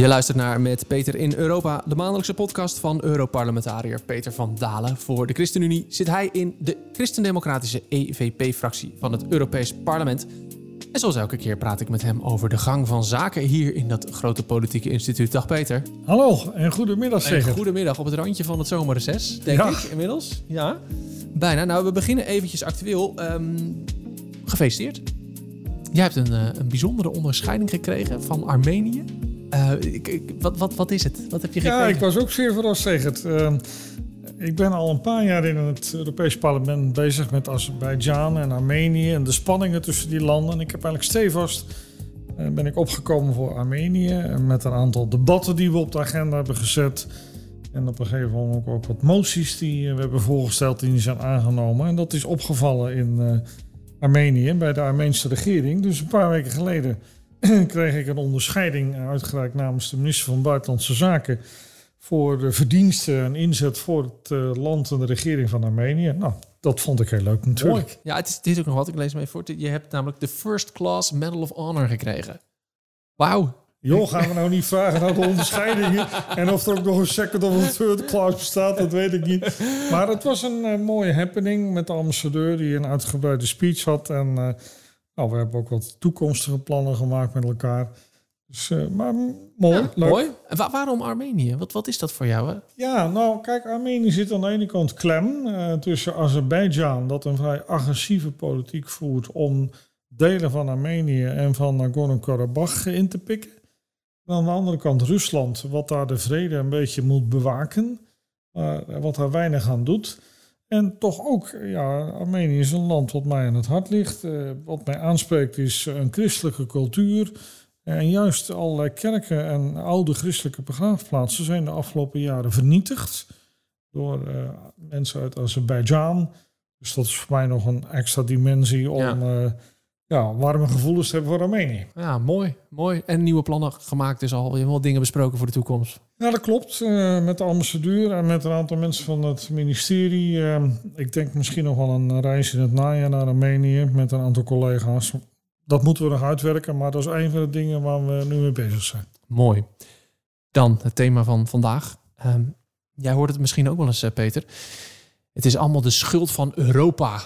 Je luistert naar Met Peter in Europa, de maandelijkse podcast van Europarlementariër Peter van Dalen. Voor de ChristenUnie zit hij in de Christendemocratische EVP-fractie van het Europees Parlement. En zoals elke keer praat ik met hem over de gang van zaken hier in dat grote politieke instituut. Dag Peter. Hallo en goedemiddag En zeggen. goedemiddag op het randje van het zomerreces, denk Ja. ik inmiddels. Ja, bijna. Nou, we beginnen eventjes actueel. Ehm, gefeliciteerd. Jij hebt een, eh, een bijzondere onderscheiding gekregen van Armenië. Eh, ik, ik- wat, wat, wat is het? Wat heb je gekregen? Ja, ik was ook zeer verrast tegen het. Ehm, ik ben al een paar jaar in het Europees Parlement bezig met Azerbeidzjan en Armenië en de spanningen tussen die landen. En ik heb eigenlijk stevast eh, ben ik opgekomen voor Armenië en met een aantal debatten die we op de agenda hebben gezet. En op een gegeven moment ook, ook wat moties die eh, we hebben voorgesteld die zijn aangenomen. En dat is opgevallen in Armenië bij de Armeense regering. Dus een paar weken geleden kreeg ik een onderscheiding uitgereikt namens de minister van Buitenlandse Zaken voor de verdiensten en inzet voor het eh, land en de regering van Armenië. Nou, dat vond ik heel leuk natuurlijk. Mooi. Ja, het is, dit is ook nog wat. Ik lees even voor. Je hebt namelijk de First Class Medal of Honor gekregen. Wauw. Joh, gaan we nou niet vragen naar de onderscheidingen en of er ook nog een second of een third class bestaat, dat weet ik niet. Maar het was een eh, mooie happening met de ambassadeur die een uitgebreide speech had. En eh, nou, we hebben ook wat toekomstige plannen gemaakt met elkaar. Dus, eh, maar mooi, Ja, leuk. mooi. En wa- waarom Armenië? Wat, wat is dat voor jou? Hè? Ja, nou kijk, Armenië zit aan de ene kant klem eh, tussen Azerbeidzjan, dat een vrij agressieve politiek voert om delen van Armenië en van Nagorno-Karabakh in te pikken. En aan de andere kant Rusland, wat daar de vrede een beetje moet bewaken, maar wat daar weinig aan doet. En toch ook, ja, Armenië is een land wat mij aan het hart ligt. Eh, wat mij aanspreekt is een christelijke cultuur. En juist allerlei kerken en oude christelijke begraafplaatsen zijn de afgelopen jaren vernietigd door eh, mensen uit Azerbeidzjan. Dus dat is voor mij nog een extra dimensie om Ja. ja. Ja, warme gevoelens hebben voor Armenië. Ja, mooi. Mooi. En nieuwe plannen gemaakt dus al. Je hebt wel dingen besproken voor de toekomst. Ja, dat klopt. Eh, met de ambassadeur en met een aantal mensen van het ministerie. Eh, ik denk misschien nog wel een reis in het najaar naar Armenië met een aantal collega's. Dat moeten we nog uitwerken, maar dat is een van de dingen waar we nu mee bezig zijn. Mooi. Dan het thema van vandaag. Ehm, jij hoort het misschien ook wel eens, eh, Peter. Het is allemaal de schuld van Europa.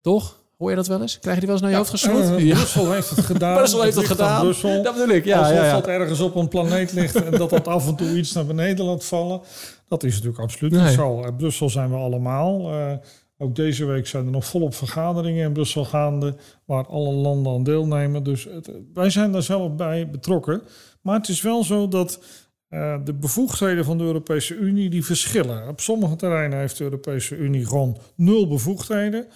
Toch? Hoor je dat wel eens? Krijg je die wel eens naar je hoofd? Eh, Brussel heeft het gedaan. Brussel heeft het gedaan. Brussel. Dat bedoel ik. Ja, Alsof ja, ja. dat ergens op een planeet ligt en dat dat af en toe iets naar beneden laat vallen. Dat is natuurlijk absoluut Nee. niet zo. In Brussel zijn we allemaal. Eh, ook deze week zijn er nog volop vergaderingen in Brussel gaande, waar alle landen aan deelnemen. Dus het, wij zijn daar zelf bij betrokken. Maar het is wel zo dat eh, de bevoegdheden van de Europese Unie die verschillen. Op sommige terreinen heeft de Europese Unie gewoon nul bevoegdheden.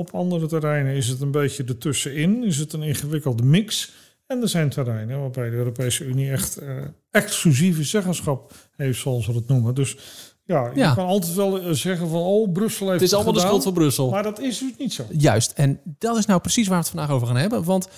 Op andere terreinen is het een beetje ertussenin, is het een ingewikkelde mix. En er zijn terreinen waarbij de Europese Unie echt eh, exclusieve zeggenschap heeft, zoals we het noemen. Dus ja, je Ja. kan altijd wel eh, zeggen van, oh, Brussel heeft Het is allemaal de gedaan. schuld van Brussel. Maar dat is dus niet zo. Juist. En dat is nou precies waar we het vandaag over gaan hebben. Want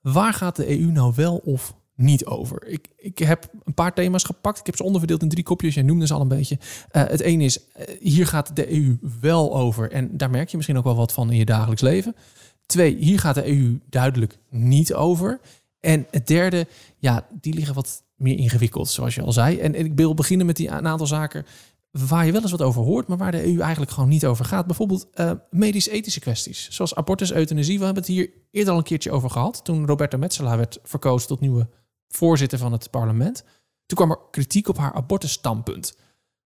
waar gaat de EU nou wel of niet over? Ik, ik heb een paar thema's gepakt. Ik heb ze onderverdeeld in drie kopjes. Jij noemde ze al een beetje. Eh, het ene is, eh, hier gaat de EU wel over. En daar merk je misschien ook wel wat van in je dagelijks leven. Twee, hier gaat de EU duidelijk niet over. En het derde, ja, die liggen wat meer ingewikkeld, zoals je al zei. En, ik wil beginnen met die, aantal zaken waar je wel eens wat over hoort, maar waar de EU eigenlijk gewoon niet over gaat. Bijvoorbeeld eh, medisch-ethische kwesties, zoals abortus, euthanasie. We hebben het hier eerder al een keertje over gehad, toen Roberta Metsola werd verkozen tot nieuwe voorzitter van het parlement. Toen kwam er kritiek op haar abortusstandpunt.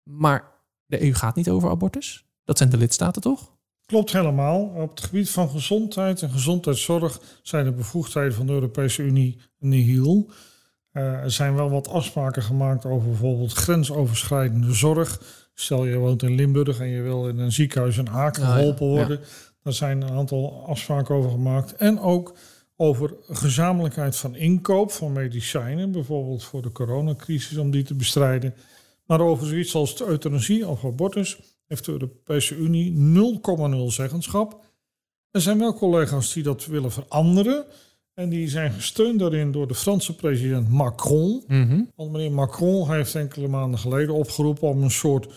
Maar de EU gaat niet over abortus. Dat zijn de lidstaten toch? Klopt helemaal. Op het gebied van gezondheid en gezondheidszorg zijn de bevoegdheden van de Europese Unie nihil. Eh, er zijn wel wat afspraken gemaakt over bijvoorbeeld grensoverschrijdende zorg. Stel je woont in Limburg en je wil in een ziekenhuis in Aken Ah, geholpen worden. Daar zijn een aantal afspraken over gemaakt. En ook over gezamenlijkheid van inkoop van medicijnen. Bijvoorbeeld voor de coronacrisis om die te bestrijden. Maar over zoiets als de euthanasie of abortus heeft de Europese Unie 0,0 zeggenschap. Er zijn wel collega's die dat willen veranderen. En die zijn gesteund daarin door de Franse president Macron. Want meneer Macron heeft enkele maanden geleden opgeroepen om een soort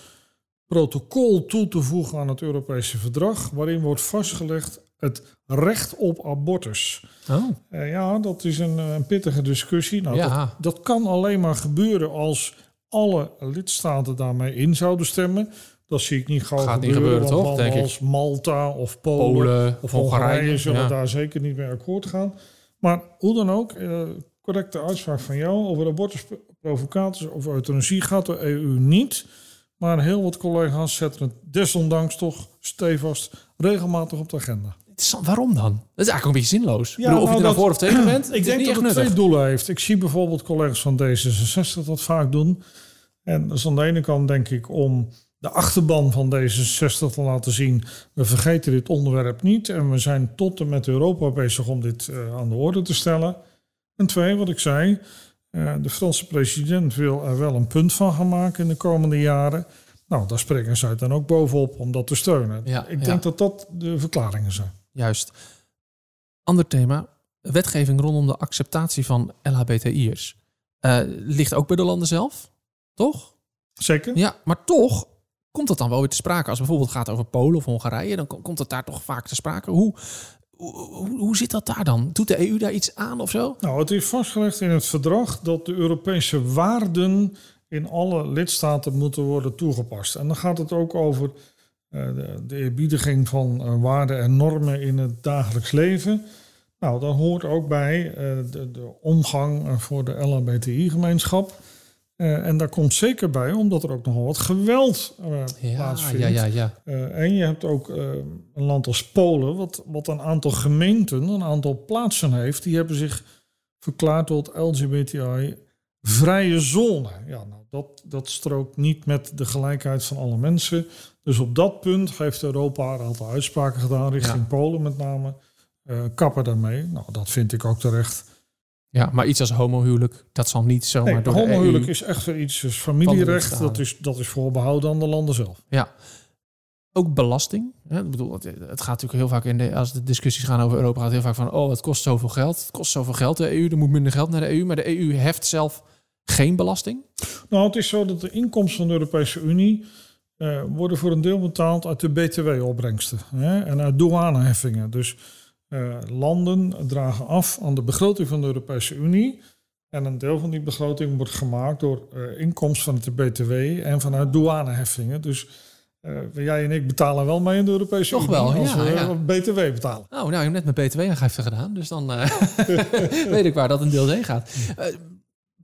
protocol toe te voegen aan het Europese verdrag. Waarin wordt vastgelegd het recht op abortus. Oh, Eh, ja, dat is een, een pittige discussie. Nou, Ja. dat, dat kan alleen maar gebeuren als alle lidstaten daarmee in zouden stemmen. Dat zie ik niet gauw Gaat niet gebeuren. toch, denk ik. als Malta of Polen, Polen, of Hongarije. Hongarije zullen ja. daar zeker niet mee akkoord gaan. Maar hoe dan ook, eh, correcte uitspraak van jou over abortusprovocaties of euthanasie gaat de EU niet. Maar heel wat collega's zetten het desondanks toch stevast regelmatig op de agenda. Waarom dan? Dat is eigenlijk een beetje zinloos. Ja, Ik bedoel, of nou, je er nou voor of tegen bent, Ik denk dat het twee doelen heeft. Ik zie bijvoorbeeld collega's van D66 dat vaak doen. En dat is aan de ene kant denk ik om de achterban van D66 te laten zien... we vergeten dit onderwerp niet en we zijn tot en met Europa bezig om dit eh, aan de orde te stellen. En twee, wat ik zei, eh, de Franse president wil er wel een punt van gaan maken in de komende jaren... Nou, daar spreken zij dan ook bovenop om dat te steunen. Ja, ik ja. denk dat dat de verklaringen zijn. Juist. Ander thema. Wetgeving rondom de acceptatie van LHBTI'ers. Eh ligt ook bij de landen zelf, toch? Zeker? Ja, maar toch komt dat dan wel weer te sprake. Als het bijvoorbeeld gaat over Polen of Hongarije, dan kom- komt het daar toch vaak te sprake. Hoe, hoe, hoe, zit dat daar dan? Doet de EU daar iets aan of zo? Nou, het is vastgelegd in het verdrag dat de Europese waarden in alle lidstaten moeten worden toegepast. En dan gaat het ook over de, de eerbiediging van eh, waarden en normen in het dagelijks leven. Nou, daar hoort ook bij eh, de, de omgang eh, voor de LHBTI-gemeenschap. Eh, en daar komt zeker bij, omdat er ook nogal wat geweld eh, Ja, plaatsvindt. ja, ja, ja. Eh, en je hebt ook eh, een land als Polen, wat, wat een aantal gemeenten, een aantal plaatsen heeft, die hebben zich verklaard tot LGBTI-vrije zone. Ja, nou, dat, dat strookt niet met de gelijkheid van alle mensen. Dus op dat punt heeft Europa een aantal uitspraken gedaan, richting Ja. Polen met name. Eh kappen daarmee. Nou, dat vind ik ook terecht. Ja, maar iets als homohuwelijk, dat zal niet zomaar Nee, door de homohuwelijk EU... is echt weer iets, dus familierecht, dat is, dat is voorbehouden aan de landen zelf. Ja. Ook belasting. Hè? Ik bedoel, het, het gaat natuurlijk heel vaak in de, als de discussies gaan over Europa, gaat het heel vaak van, oh, het kost zoveel geld. Het kost zoveel geld, de EU, er moet minder geld naar de EU. Maar de EU heft zelf geen belasting. Nou, het is zo dat de inkomsten van de Europese Unie eh, worden voor een deel betaald uit de BTW-opbrengsten hè, en uit douaneheffingen. Dus eh, landen dragen af aan de begroting van de Europese Unie. En een deel van die begroting wordt gemaakt door eh, inkomsten van de BTW en vanuit douaneheffingen. Dus jij en ik betalen wel mee in de Europese Toch Unie wel, als ja, we ja. BTW betalen. Oh, nou, je hebt net mijn btw-aangifte gedaan, dus dan weet ik waar dat een deel heen gaat.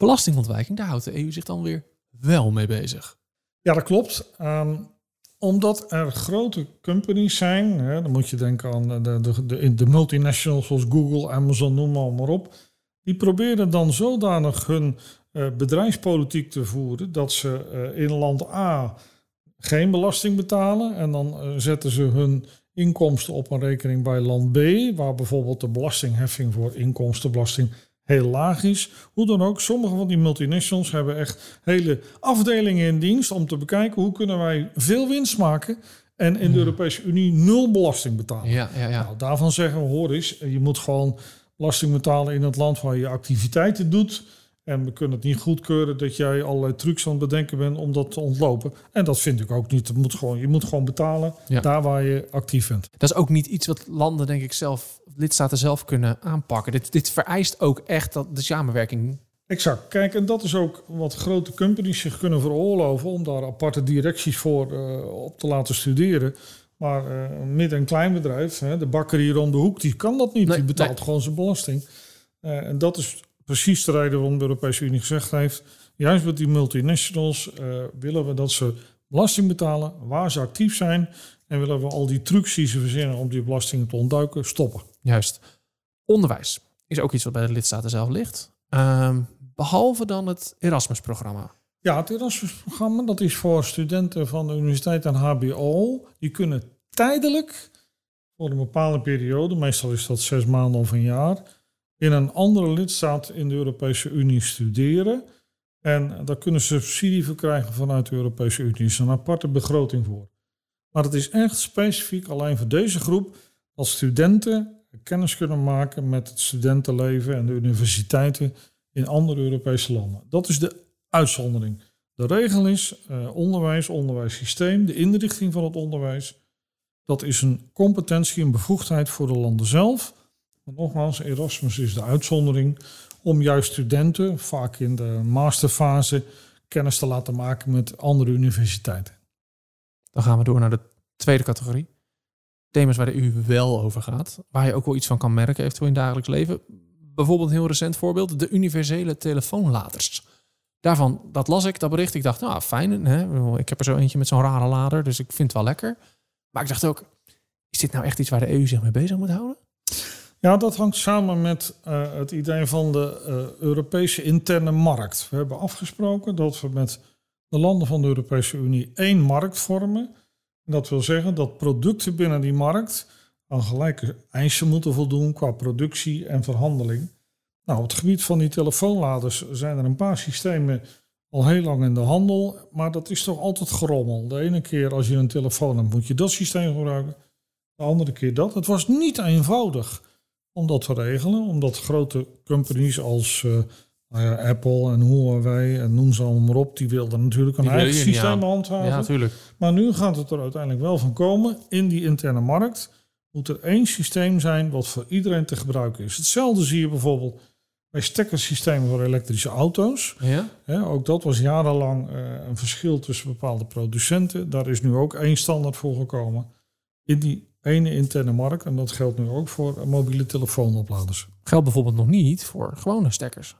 Belastingontwijking, daar houdt de EU zich dan weer wel mee bezig. Ja, dat klopt. Ehm, omdat er grote companies zijn, hè, dan moet je denken aan de, de, de, de multinationals zoals Google, Amazon, noem maar, maar op. Die proberen dan zodanig hun eh, bedrijfspolitiek te voeren dat ze eh, in land A geen belasting betalen. En dan eh, zetten ze hun inkomsten op een rekening bij land B, waar bijvoorbeeld de belastingheffing voor inkomstenbelasting heel laag is. Hoe dan ook, sommige van die multinationals hebben echt hele afdelingen in dienst om te bekijken hoe kunnen wij veel winst maken en in de Europese Unie nul belasting betalen. Ja, ja, ja. Nou, daarvan zeggen we, hoor eens, je moet gewoon belasting betalen in het land waar je activiteiten doet. En we kunnen het niet goedkeuren dat jij allerlei trucs aan het bedenken bent om dat te ontlopen. En dat vind ik ook niet. Het moet gewoon, je moet gewoon betalen Ja. daar waar je actief bent. Dat is ook niet iets wat landen, denk ik, zelf, lidstaten zelf kunnen aanpakken. Dit, dit vereist ook echt dat de samenwerking. Exact. Kijk, en dat is ook wat grote companies zich kunnen veroorloven om daar aparte directies voor eh, op te laten studeren. Maar eh, een midden- en kleinbedrijf, hè, de bakker hier om de hoek, die kan dat niet. Nee, die betaalt nee. gewoon zijn belasting. Eh, en dat is precies de reden waarom de Europese Unie gezegd heeft, juist met die multinationals eh, willen we dat ze belasting betalen waar ze actief zijn. En willen we al die trucs die ze verzinnen om die belastingen te ontduiken, stoppen. Juist. Onderwijs is ook iets wat bij de lidstaten zelf ligt. Ehm, behalve dan het Erasmus-programma. Ja, het Erasmus-programma dat is voor studenten van de universiteit en HBO. Die kunnen tijdelijk, voor een bepaalde periode, meestal is dat zes maanden of een jaar, in een andere lidstaat in de Europese Unie studeren. En daar kunnen ze subsidie voor krijgen vanuit de Europese Unie. Er is een aparte begroting voor. Maar het is echt specifiek alleen voor deze groep dat studenten kennis kunnen maken met het studentenleven en de universiteiten in andere Europese landen. Dat is de uitzondering. De regel is eh, onderwijs, onderwijssysteem, de inrichting van het onderwijs. Dat is een competentie en bevoegdheid voor de landen zelf. Nogmaals, Erasmus is de uitzondering om juist studenten, vaak in de masterfase, kennis te laten maken met andere universiteiten. Dan gaan we door naar de tweede categorie. Thema's waar de EU wel over gaat. Waar je ook wel iets van kan merken eventueel in het dagelijks leven. Bijvoorbeeld een heel recent voorbeeld. De universele telefoonladers. Daarvan, dat las ik, dat bericht. Ik dacht, nou fijn. Hè? Ik heb er zo eentje met zo'n rare lader. Dus ik vind het wel lekker. Maar ik dacht ook, is dit nou echt iets waar de EU zich mee bezig moet houden? Ja, dat hangt samen met uh, het idee van de uh, Europese interne markt. We hebben afgesproken dat we met de landen van de Europese Unie één markt vormen. En dat wil zeggen dat producten binnen die markt aan gelijke eisen moeten voldoen qua productie en verhandeling. Nou, op het gebied van die telefoonladers zijn er een paar systemen al heel lang in de handel, maar dat is toch altijd gerommel. De ene keer als je een telefoon hebt, moet je dat systeem gebruiken. De andere keer dat. Het was niet eenvoudig om dat te regelen, omdat grote companies als uh, nou ja, Apple en Huawei en noem ze allemaal maar op, die wilden natuurlijk een eigen systeem handhaven. Ja, natuurlijk. Maar nu gaat het er uiteindelijk wel van komen. In die interne markt moet er één systeem zijn wat voor iedereen te gebruiken is. Hetzelfde zie je bijvoorbeeld bij stekkersystemen voor elektrische auto's. Ja. ook dat was jarenlang uh, een verschil tussen bepaalde producenten. Daar is nu ook één standaard voor gekomen. In die ene interne markt. En dat geldt nu ook voor mobiele telefoonopladers. Geldt bijvoorbeeld nog niet voor gewone stekkers.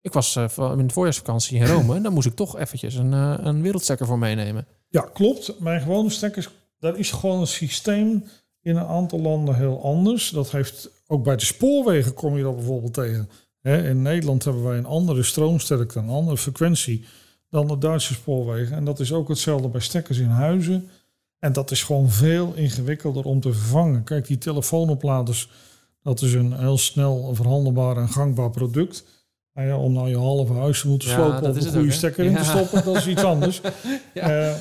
Ik was uh, in de voorjaarsvakantie in Rome. en dan moest ik toch eventjes een, uh, een wereldstekker voor meenemen. Ja, klopt. Mijn gewone stekkers, daar is gewoon een systeem in een aantal landen heel anders. Dat heeft ook bij de spoorwegen kom je dat bijvoorbeeld tegen. in Nederland hebben wij een andere stroomsterkte, een andere frequentie dan de Duitse spoorwegen. En dat is ook hetzelfde bij stekkers in huizen. En dat is gewoon veel ingewikkelder om te vervangen. Kijk, die telefoonopladers, dat is een heel snel verhandelbaar en gangbaar product. Nou ja, om nou je halve huis te moeten slopen of een goede stekker in te stoppen, dat is iets anders. uh,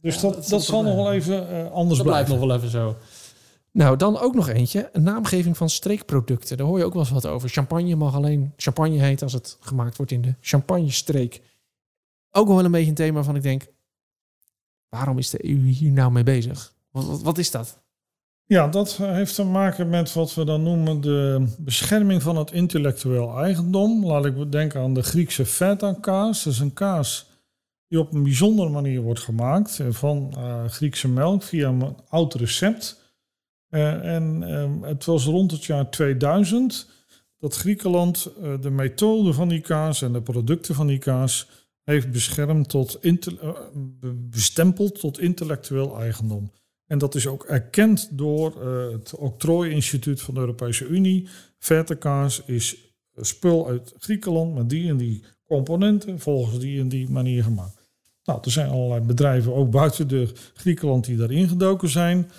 dus dat, dat, zal nog wel even uh, anders dat blijven. blijft nog wel even zo. Nou, dan ook nog eentje. Een naamgeving van streekproducten. Daar hoor je ook wel eens wat over. Champagne mag alleen champagne heten als het gemaakt wordt in de champagne-streek. Ook wel een beetje een thema van ik denk... waarom is de EU hier nou mee bezig? Wat, wat, is dat? Ja, dat heeft te maken met wat we dan noemen de bescherming van het intellectueel eigendom. Laat ik denken aan de Griekse feta-kaas. Dat is een kaas die op een bijzondere manier wordt gemaakt van uh, Griekse melk via een oud recept. Uh, en uh, het was rond het jaar 2000 dat Griekenland de methode van die kaas en de producten van die kaas heeft beschermd tot bestempeld tot intellectueel eigendom. En dat is ook erkend door uh, het Octrooi-instituut van de Europese Unie. Vertekaas is spul uit Griekenland met die en die componenten, volgens die en die manier gemaakt. Nou, er zijn allerlei bedrijven, ook buiten de Griekenland, die daarin gedoken zijn.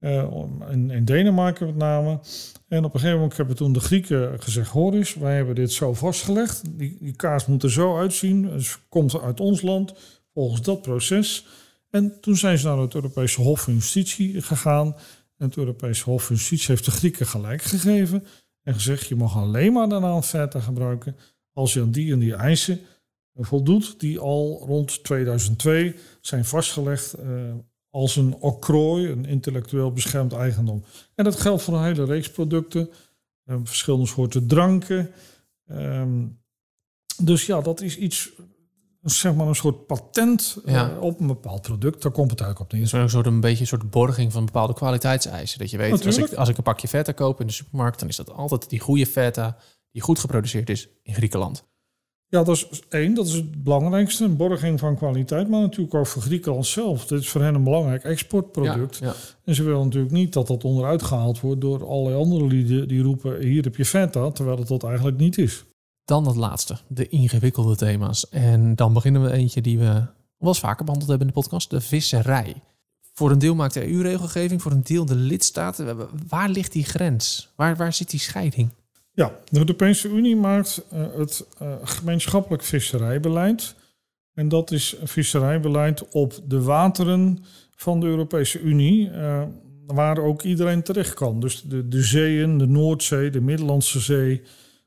Uh, in, in, Denemarken met name. En op een gegeven moment hebben toen de Grieken gezegd: Hoor eens, wij hebben dit zo vastgelegd. Die, die kaas moet er zo uitzien. Dus komt uit ons land volgens dat proces. En toen zijn ze naar het Europese Hof van Justitie gegaan. En het Europese Hof van Justitie heeft de Grieken gelijk gegeven. En gezegd, je mag alleen maar de naam Feta gebruiken als je aan die en die eisen voldoet. Die al rond 2002 zijn vastgelegd uh, als een octrooi, een intellectueel beschermd eigendom. En dat geldt voor een hele reeks producten. Uh, verschillende soorten dranken. Um, dus ja, dat is iets zeg maar een soort patent Ja. uh, op een bepaald product. Daar komt het eigenlijk op neer. Een soort een beetje een soort borging van bepaalde kwaliteitseisen. Dat je weet, als ik, als ik een pakje feta koop in de supermarkt, dan is dat altijd die goede feta die goed geproduceerd is in Griekenland. Ja, dat is één. Dat is het belangrijkste. Een borging van kwaliteit. Maar natuurlijk ook voor Griekenland zelf. Dit is voor hen een belangrijk exportproduct. Ja, ja. En ze willen natuurlijk niet dat dat onderuit gehaald wordt door allerlei andere lieden die roepen: hier heb je feta, terwijl het dat eigenlijk niet is. Dan dat laatste, de ingewikkelde thema's. En dan beginnen we eentje die we wel eens vaker behandeld hebben in de podcast, de visserij. Voor een deel maakt de EU-regelgeving, voor een deel de lidstaten. Waar ligt die grens? Waar, waar zit die scheiding? Ja, de Europese Unie maakt uh, het uh, gemeenschappelijk visserijbeleid. En dat is visserijbeleid op de wateren van de Europese Unie, uh, waar ook iedereen terecht kan. Dus de, de zeeën, de Noordzee, de Middellandse Zee,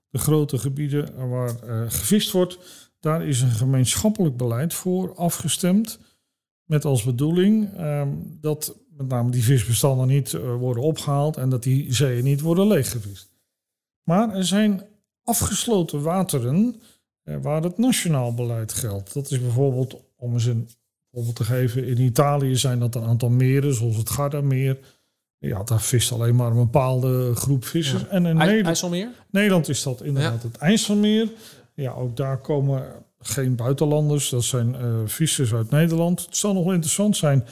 de grote gebieden waar gevist wordt, daar is een gemeenschappelijk beleid voor afgestemd. met als bedoeling ehm, dat met name die visbestanden niet eh, worden opgehaald en dat die zeeën niet worden leeggevist. Maar er zijn afgesloten wateren eh, waar het nationaal beleid geldt. Dat is bijvoorbeeld, om eens een voorbeeld te geven, in Italië zijn dat een aantal meren, zoals het Gardameer. Ja, daar vist alleen maar een bepaalde groep vissers. En in I- Nederland, IJsselmeer? Nederland is dat inderdaad het IJsselmeer. Ja, ook daar komen geen buitenlanders. Dat zijn eh vissers uit Nederland. Het zal nog wel interessant zijn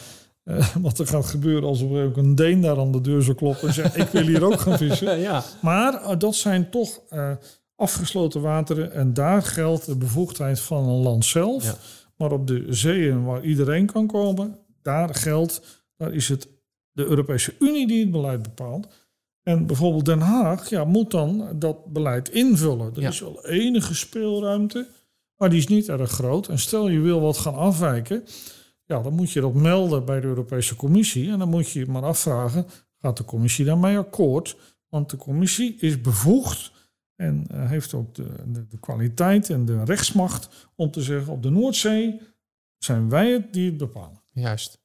eh, wat er gaat gebeuren als er ook een Deen daar aan de deur zou kloppen en zegt: Ik wil hier ook gaan vissen. ja. Maar eh, dat zijn toch eh, afgesloten wateren en daar geldt de bevoegdheid van een land zelf. Ja. Maar op de zeeën waar iedereen kan komen, daar geldt, daar is het de Europese Unie die het beleid bepaalt. En bijvoorbeeld Den Haag ja, moet dan dat beleid invullen. Er Ja. is wel enige speelruimte, maar die is niet erg groot. En stel je wil wat gaan afwijken, ja, dan moet je dat melden bij de Europese Commissie. En dan moet je je maar afvragen, gaat de commissie daarmee akkoord? Want de commissie is bevoegd en eh, heeft ook de, de, de kwaliteit en de rechtsmacht om te zeggen, op de Noordzee zijn wij het die het bepalen. Juist.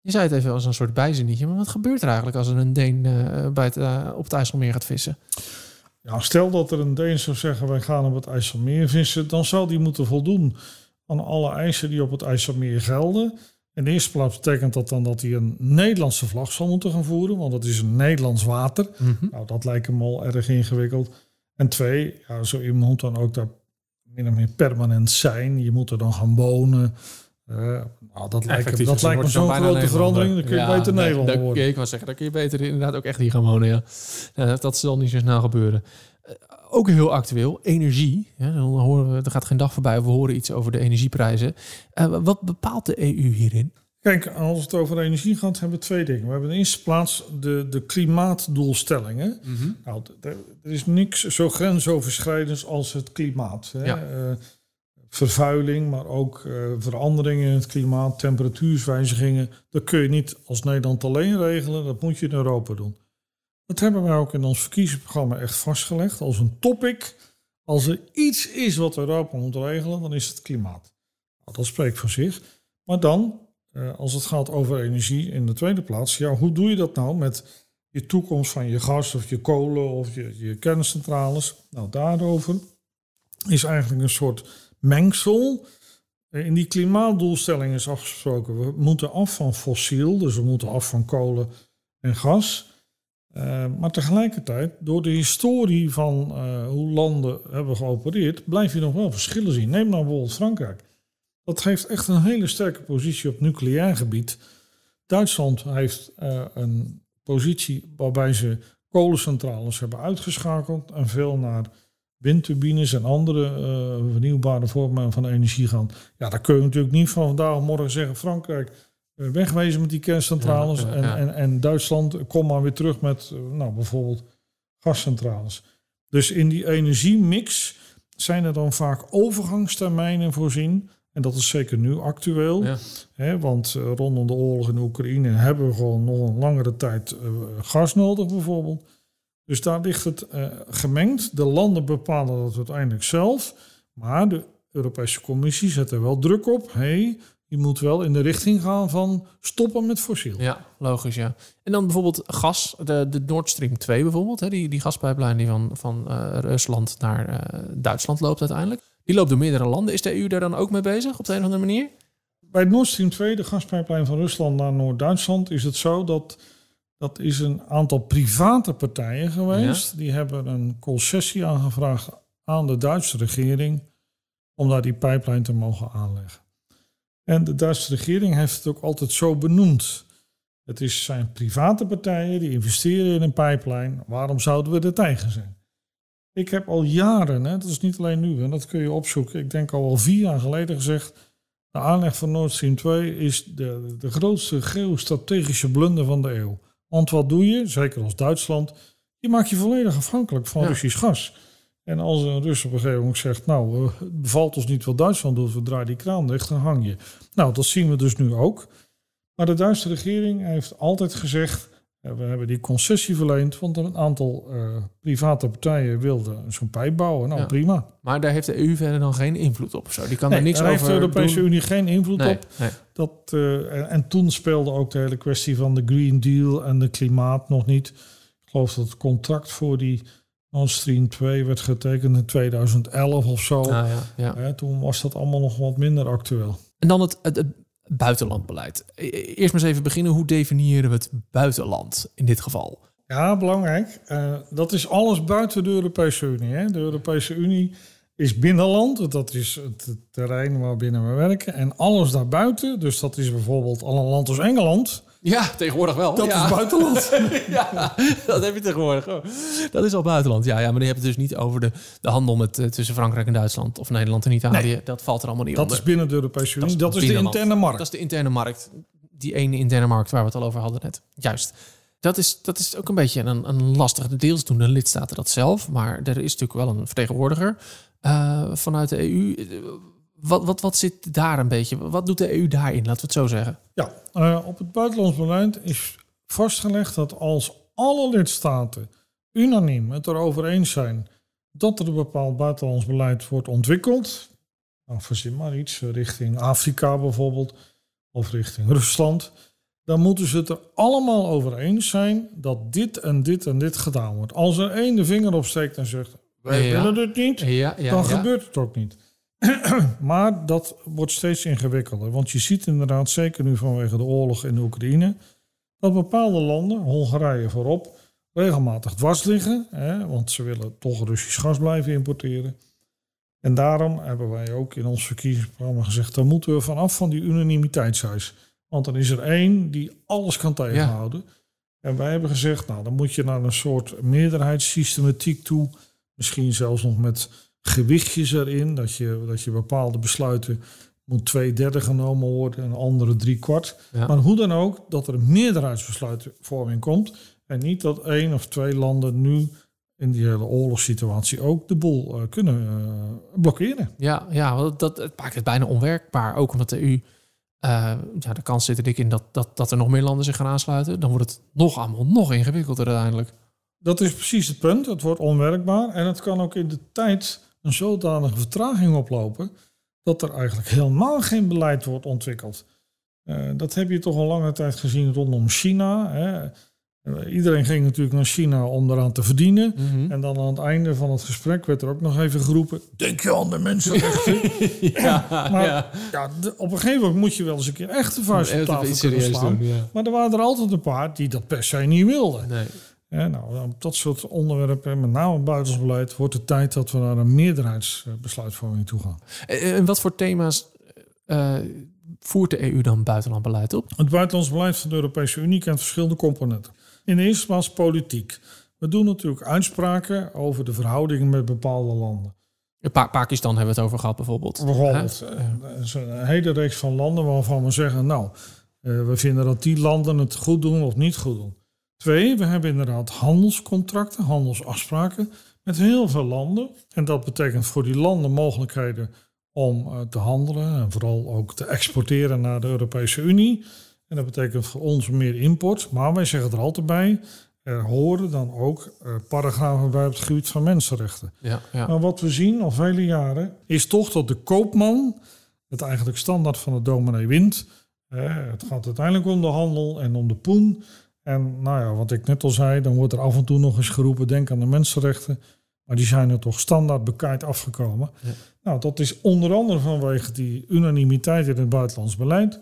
Je zei het even als een soort bijzinnetje, maar wat gebeurt er eigenlijk als er een Deen eh, bij het, eh, op het IJsselmeer gaat vissen? Ja, stel dat er een Deen zou zeggen, wij gaan op het IJsselmeer vissen, dan zou die moeten voldoen aan alle eisen die op het IJsselmeer gelden. In de eerste plaats betekent dat dan dat hij een Nederlandse vlag zal moeten gaan voeren, want dat is een Nederlands water. Nou, dat lijkt hem al erg ingewikkeld. En twee, ja, zo iemand moet dan ook daar min of meer permanent zijn. Je moet er dan gaan wonen. Eh, nou, dat lijkt, hem- Effectief, dat dus lijkt me zo'n grote verandering. Dan kun je Ja, beter dat- worden. Ik wou zeggen, dan kun je beter inderdaad ook echt hier gaan wonen. Ja. Eh, dat zal niet zo snel gebeuren. Eh, ook heel actueel, energie. Ja, dan horen we, er gaat geen dag voorbij of we horen iets over de energieprijzen. Eh, wat bepaalt de EU hierin? Kijk, als het over energie gaat, hebben we twee dingen. We hebben in de eerste plaats de, de klimaatdoelstellingen. Nou, d- d- er is niks zo grensoverschrijdends als het klimaat. Hè? Ja. Eh, vervuiling, maar ook veranderingen in het klimaat, temperatuurswijzigingen. Dat kun je niet als Nederland alleen regelen, dat moet je in Europa doen. Dat hebben wij ook in ons verkiezingsprogramma echt vastgelegd als een topic. Als er iets is wat Europa moet regelen, dan is het klimaat. Nou, dat spreekt voor zich. Maar dan, eh, als het gaat over energie in de tweede plaats, ja, hoe doe je dat nou met je toekomst van je gas of je kolen of je, je kerncentrales? Nou, daarover is eigenlijk een soort mengsel. Eh, In die klimaatdoelstelling is afgesproken, we moeten af van fossiel, dus we moeten af van kolen en gas. Eh, maar tegelijkertijd, door de historie van eh, hoe landen hebben geopereerd, blijf je nog wel verschillen zien. Neem nou bijvoorbeeld Frankrijk. Dat heeft echt een hele sterke positie op nucleair gebied. Duitsland heeft eh, een positie waarbij ze kolencentrales hebben uitgeschakeld en veel naar windturbines en andere vernieuwbare vormen van energie gaan. Ja, daar kun je natuurlijk niet van vandaag op morgen zeggen: Frankrijk, wegwezen met die kerncentrales. Ja, ja, en, ja. En, en Duitsland, kom maar weer terug met eh, nou, bijvoorbeeld gascentrales. Dus in die energiemix zijn er dan vaak overgangstermijnen voorzien. En dat is zeker nu actueel. Hè, want eh, rondom de oorlog in Oekraïne hebben we gewoon nog een langere tijd eh, gas nodig bijvoorbeeld. Dus daar ligt het eh, gemengd. De landen bepalen dat uiteindelijk zelf. Maar de Europese Commissie zet er wel druk op. hey, je moet wel in de richting gaan van stoppen met fossiel. Ja, logisch, ja. En dan bijvoorbeeld gas, de, de Nord Stream 2 bijvoorbeeld, hè, die, die gaspijplijn die van, van eh, Rusland naar eh, Duitsland loopt uiteindelijk. Die loopt door meerdere landen. Is de EU daar dan ook mee bezig op de een of andere manier? Bij Nord Stream 2, de gaspijplijn van Rusland naar Noord-Duitsland, is het zo dat dat is een aantal private partijen geweest. Die hebben een concessie aangevraagd aan de Duitse regering om daar die pijplijn te mogen aanleggen. En de Duitse regering heeft het ook altijd zo benoemd. Het is, zijn private partijen die investeren in een pijplijn. Waarom zouden we er tegen zijn? Ik heb al jaren, hè, dat is niet alleen nu, en dat kun je opzoeken. Ik denk al wel vier jaar geleden gezegd. De aanleg van Nord Stream 2 is de, de grootste geostrategische blunder van de eeuw. Want wat doe je, zeker als Duitsland? Je maakt je volledig afhankelijk van Ja. Russisch gas. En als een Rus op een gegeven moment zegt, nou, eh, het bevalt ons niet wat Duitsland doet, we draaien die kraan dicht, dan hang je. Nou, dat zien we dus nu ook. Maar de Duitse regering heeft altijd gezegd, Eh, we hebben die concessie verleend, want een aantal eh, private partijen wilden zo'n pijp bouwen. Nou, Ja. prima. Maar daar heeft de EU verder dan geen invloed op zo. Die kan Nee, er niks daar over heeft de Europese doen. Unie geen invloed Nee, op. nee. Dat, eh, en, en toen speelde ook de hele kwestie van de Green Deal en de klimaat nog niet. Ik geloof dat het contract voor die Stream 2 werd getekend in 2011 of zo. Ah, ja, ja. Hè, toen was dat allemaal nog wat minder actueel. En dan het, het, het buitenlandbeleid. E- Eerst maar eens even beginnen. Hoe definiëren we het buitenland in dit geval? Ja, belangrijk. Eh, dat is alles buiten de Europese Unie. Hè. De Europese Unie is binnenland. Dat is het terrein waarbinnen we werken. En alles daarbuiten, dus dat is bijvoorbeeld al een land als Engeland. Ja, tegenwoordig wel. Dat ja. is buitenland. ja, dat heb je tegenwoordig. Oh, Dat is al buitenland. Ja, ja maar die hebben het dus niet over de, de handel met, eh, tussen Frankrijk en Duitsland. Of Nederland en Italië. Dat valt er allemaal niet Dat onder. is binnen de Europese Unie. Dat is, de interne markt. Dat is de interne markt. Die ene interne markt waar we het al over hadden net. Juist. Dat is, dat is ook een beetje een, een lastige. Deels doen de lidstaten dat zelf. Maar er is natuurlijk wel een vertegenwoordiger eh, vanuit de EU. Wat, wat, wat zit daar een beetje? Wat doet de EU daarin? Laten we het zo zeggen. Ja, eh, op het buitenlands beleid is vastgelegd dat als alle lidstaten unaniem het erover eens zijn dat er een bepaald buitenlands beleid wordt ontwikkeld, nou, verzin maar iets, richting Afrika bijvoorbeeld, of richting Rusland, dan moeten ze het er allemaal over eens zijn dat dit en dit en dit gedaan wordt. Als er één de vinger opsteekt en zegt, wij Ja. willen dit niet, Ja, ja, dan gebeurt het ook niet. maar dat wordt steeds ingewikkelder. Want je ziet inderdaad, zeker nu vanwege de oorlog in de Oekraïne, dat bepaalde landen, Hongarije voorop, regelmatig dwars liggen. Hè, want ze willen toch Russisch gas blijven importeren. En daarom hebben wij ook in ons verkiezingsprogramma gezegd, dan moeten we vanaf van die unanimiteitshuis. Want dan is er één die alles kan tegenhouden. En wij hebben gezegd, nou dan moet je naar een soort meerderheidssystematiek toe. Misschien zelfs nog met gewichtjes erin. Dat je, dat je bepaalde besluiten moet twee derde genomen worden en andere drie kwart. Ja. Maar hoe dan ook, dat er een meerderheidsbesluitvorming komt. En niet dat één of twee landen nu in die hele oorlogssituatie ook de boel eh, kunnen eh, blokkeren. Ja, ja want dat, het maakt het bijna onwerkbaar. Ook omdat de EU... eh, ja, de kans zit er dik in dat, dat, dat er nog meer landen zich gaan aansluiten. Dan wordt het nog allemaal nog ingewikkelder uiteindelijk. Dat is precies het punt. Het wordt onwerkbaar en het kan ook in de tijd een zodanige vertraging oplopen dat er eigenlijk helemaal geen beleid wordt ontwikkeld. Eh, dat heb je toch al lange tijd gezien rondom China. Hè. Iedereen ging natuurlijk naar China om eraan te verdienen. En dan aan het einde van het gesprek werd er ook nog even geroepen: Denk je aan de mensenrechten? ja, Maar ja. op een gegeven moment moet je wel eens een keer echt de vuist op tafel kunnen slaan. doen, ja. Maar er waren er altijd een paar die dat per se niet wilden. Nee. Ja, nou, op dat soort onderwerpen, met name buitenlands beleid, wordt het tijd dat we naar een meerderheidsbesluitvorming toe gaan. En en wat voor thema's eh, voert de EU dan buitenlandbeleid op? Het buitenlands beleid van de Europese Unie kent verschillende componenten. In de eerste plaats politiek. We doen natuurlijk uitspraken over de verhoudingen met bepaalde landen. Pa Pakistan hebben we het over gehad bijvoorbeeld. Bijvoorbeeld, eh, er is een hele reeks van landen waarvan we zeggen, nou, eh, we vinden dat die landen het goed doen of niet goed doen. Twee, we hebben inderdaad handelscontracten, handelsafspraken met heel veel landen. En dat betekent voor die landen mogelijkheden om eh, te handelen en vooral ook te exporteren naar de Europese Unie. En dat betekent voor ons meer import. Maar wij zeggen er altijd bij, er horen dan ook eh, paragrafen bij op het gebied van mensenrechten. Ja, ja. Maar wat we zien al vele jaren is toch dat de koopman het eigenlijk standaard van de dominee wint. Eh, het gaat uiteindelijk om de handel en om de poen. En nou ja, wat ik net al zei, dan wordt er af en toe nog eens geroepen, denk aan de mensenrechten. Maar die zijn er toch standaard bekijkt afgekomen. Ja. Nou, dat is onder andere vanwege die unanimiteit in het buitenlands beleid.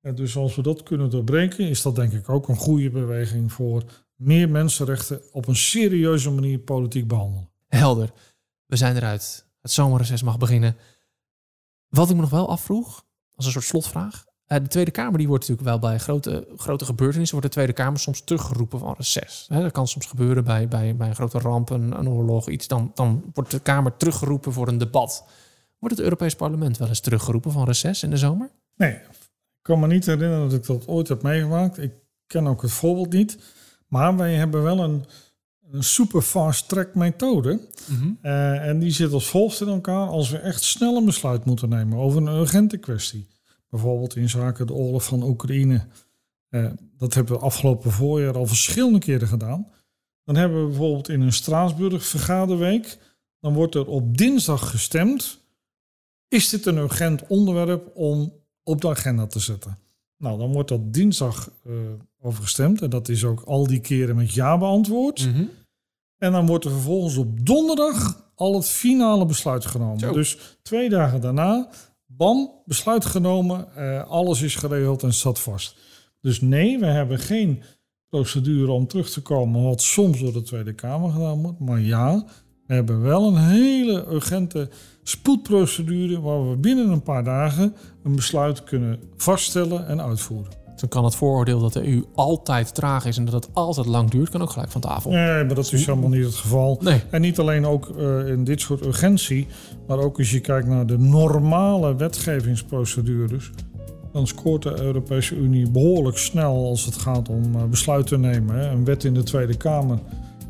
En dus als we dat kunnen doorbreken, is dat denk ik ook een goede beweging voor meer mensenrechten op een serieuze manier politiek behandelen. Helder. We zijn eruit. Het zomerreces mag beginnen. Wat ik me nog wel afvroeg, als een soort slotvraag. Eh, de Tweede Kamer die wordt natuurlijk wel bij grote, grote gebeurtenissen... wordt de Tweede Kamer soms teruggeroepen van reces. Hè, dat kan soms gebeuren bij, bij, bij een grote ramp, een, een oorlog, iets. Dan, dan wordt de Kamer teruggeroepen voor een debat. Wordt het Europees Parlement wel eens teruggeroepen van reces in de zomer? Nee, ik kan me niet herinneren dat ik dat ooit heb meegemaakt. Ik ken ook het voorbeeld niet. Maar wij hebben wel een, een super fast track methode. Eh, en die zit als volgt in elkaar. Als we echt snel een besluit moeten nemen over een urgente kwestie. Bijvoorbeeld in zaken de oorlog van Oekraïne. Eh, dat hebben we afgelopen voorjaar al verschillende keren gedaan. Dan hebben we bijvoorbeeld in een Straatsburg vergaderweek. Dan wordt er op dinsdag gestemd. Is dit een urgent onderwerp om op de agenda te zetten? Nou, dan wordt dat dinsdag uh, over gestemd. En dat is ook al die keren met ja beantwoord. Mhm. En dan wordt er vervolgens op donderdag al het finale besluit genomen. Zo. Dus twee dagen daarna, bam, besluit genomen. eh, alles is geregeld en staat vast. Dus nee, we hebben geen procedure om terug te komen, wat soms door de Tweede Kamer gedaan wordt. Maar ja, we hebben wel een hele urgente spoedprocedure waar we binnen een paar dagen een besluit kunnen vaststellen en uitvoeren. Dan kan het vooroordeel dat de EU altijd traag is en dat het altijd lang duurt, kan ook gelijk van tafel. Nee, maar dat is helemaal niet het geval. Nee. En niet alleen ook eh, in dit soort urgentie, maar ook als je kijkt naar de normale wetgevingsprocedures, dan scoort de Europese Unie behoorlijk snel als het gaat om eh, besluiten nemen. Hè. Een wet in de Tweede Kamer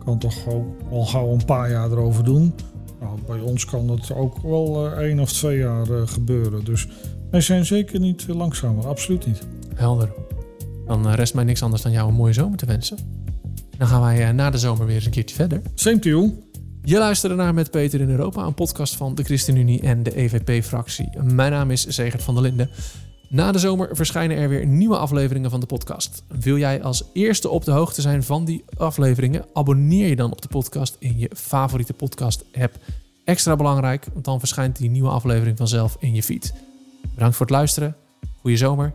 kan toch al, al gauw een paar jaar erover doen. Nou, bij ons kan het ook wel eh, één of twee jaar gebeuren. Dus wij zijn zeker niet langzamer, absoluut niet. Helder. Dan eh, rest mij niks anders dan jou een mooie zomer te wensen. Dan gaan wij eh, na de zomer weer eens een keertje verder. Same to you. Je luisterde naar Met Peter in Europa, een podcast van de ChristenUnie en de EVP-fractie. Mijn naam is Zegert van der Linden. Na de zomer verschijnen er weer nieuwe afleveringen van de podcast. Wil jij als eerste op de hoogte zijn van die afleveringen? Abonneer je dan op de podcast in je favoriete podcast-app. Extra belangrijk, want dan verschijnt die nieuwe aflevering vanzelf in je feed. Bedankt voor het luisteren, goede zomer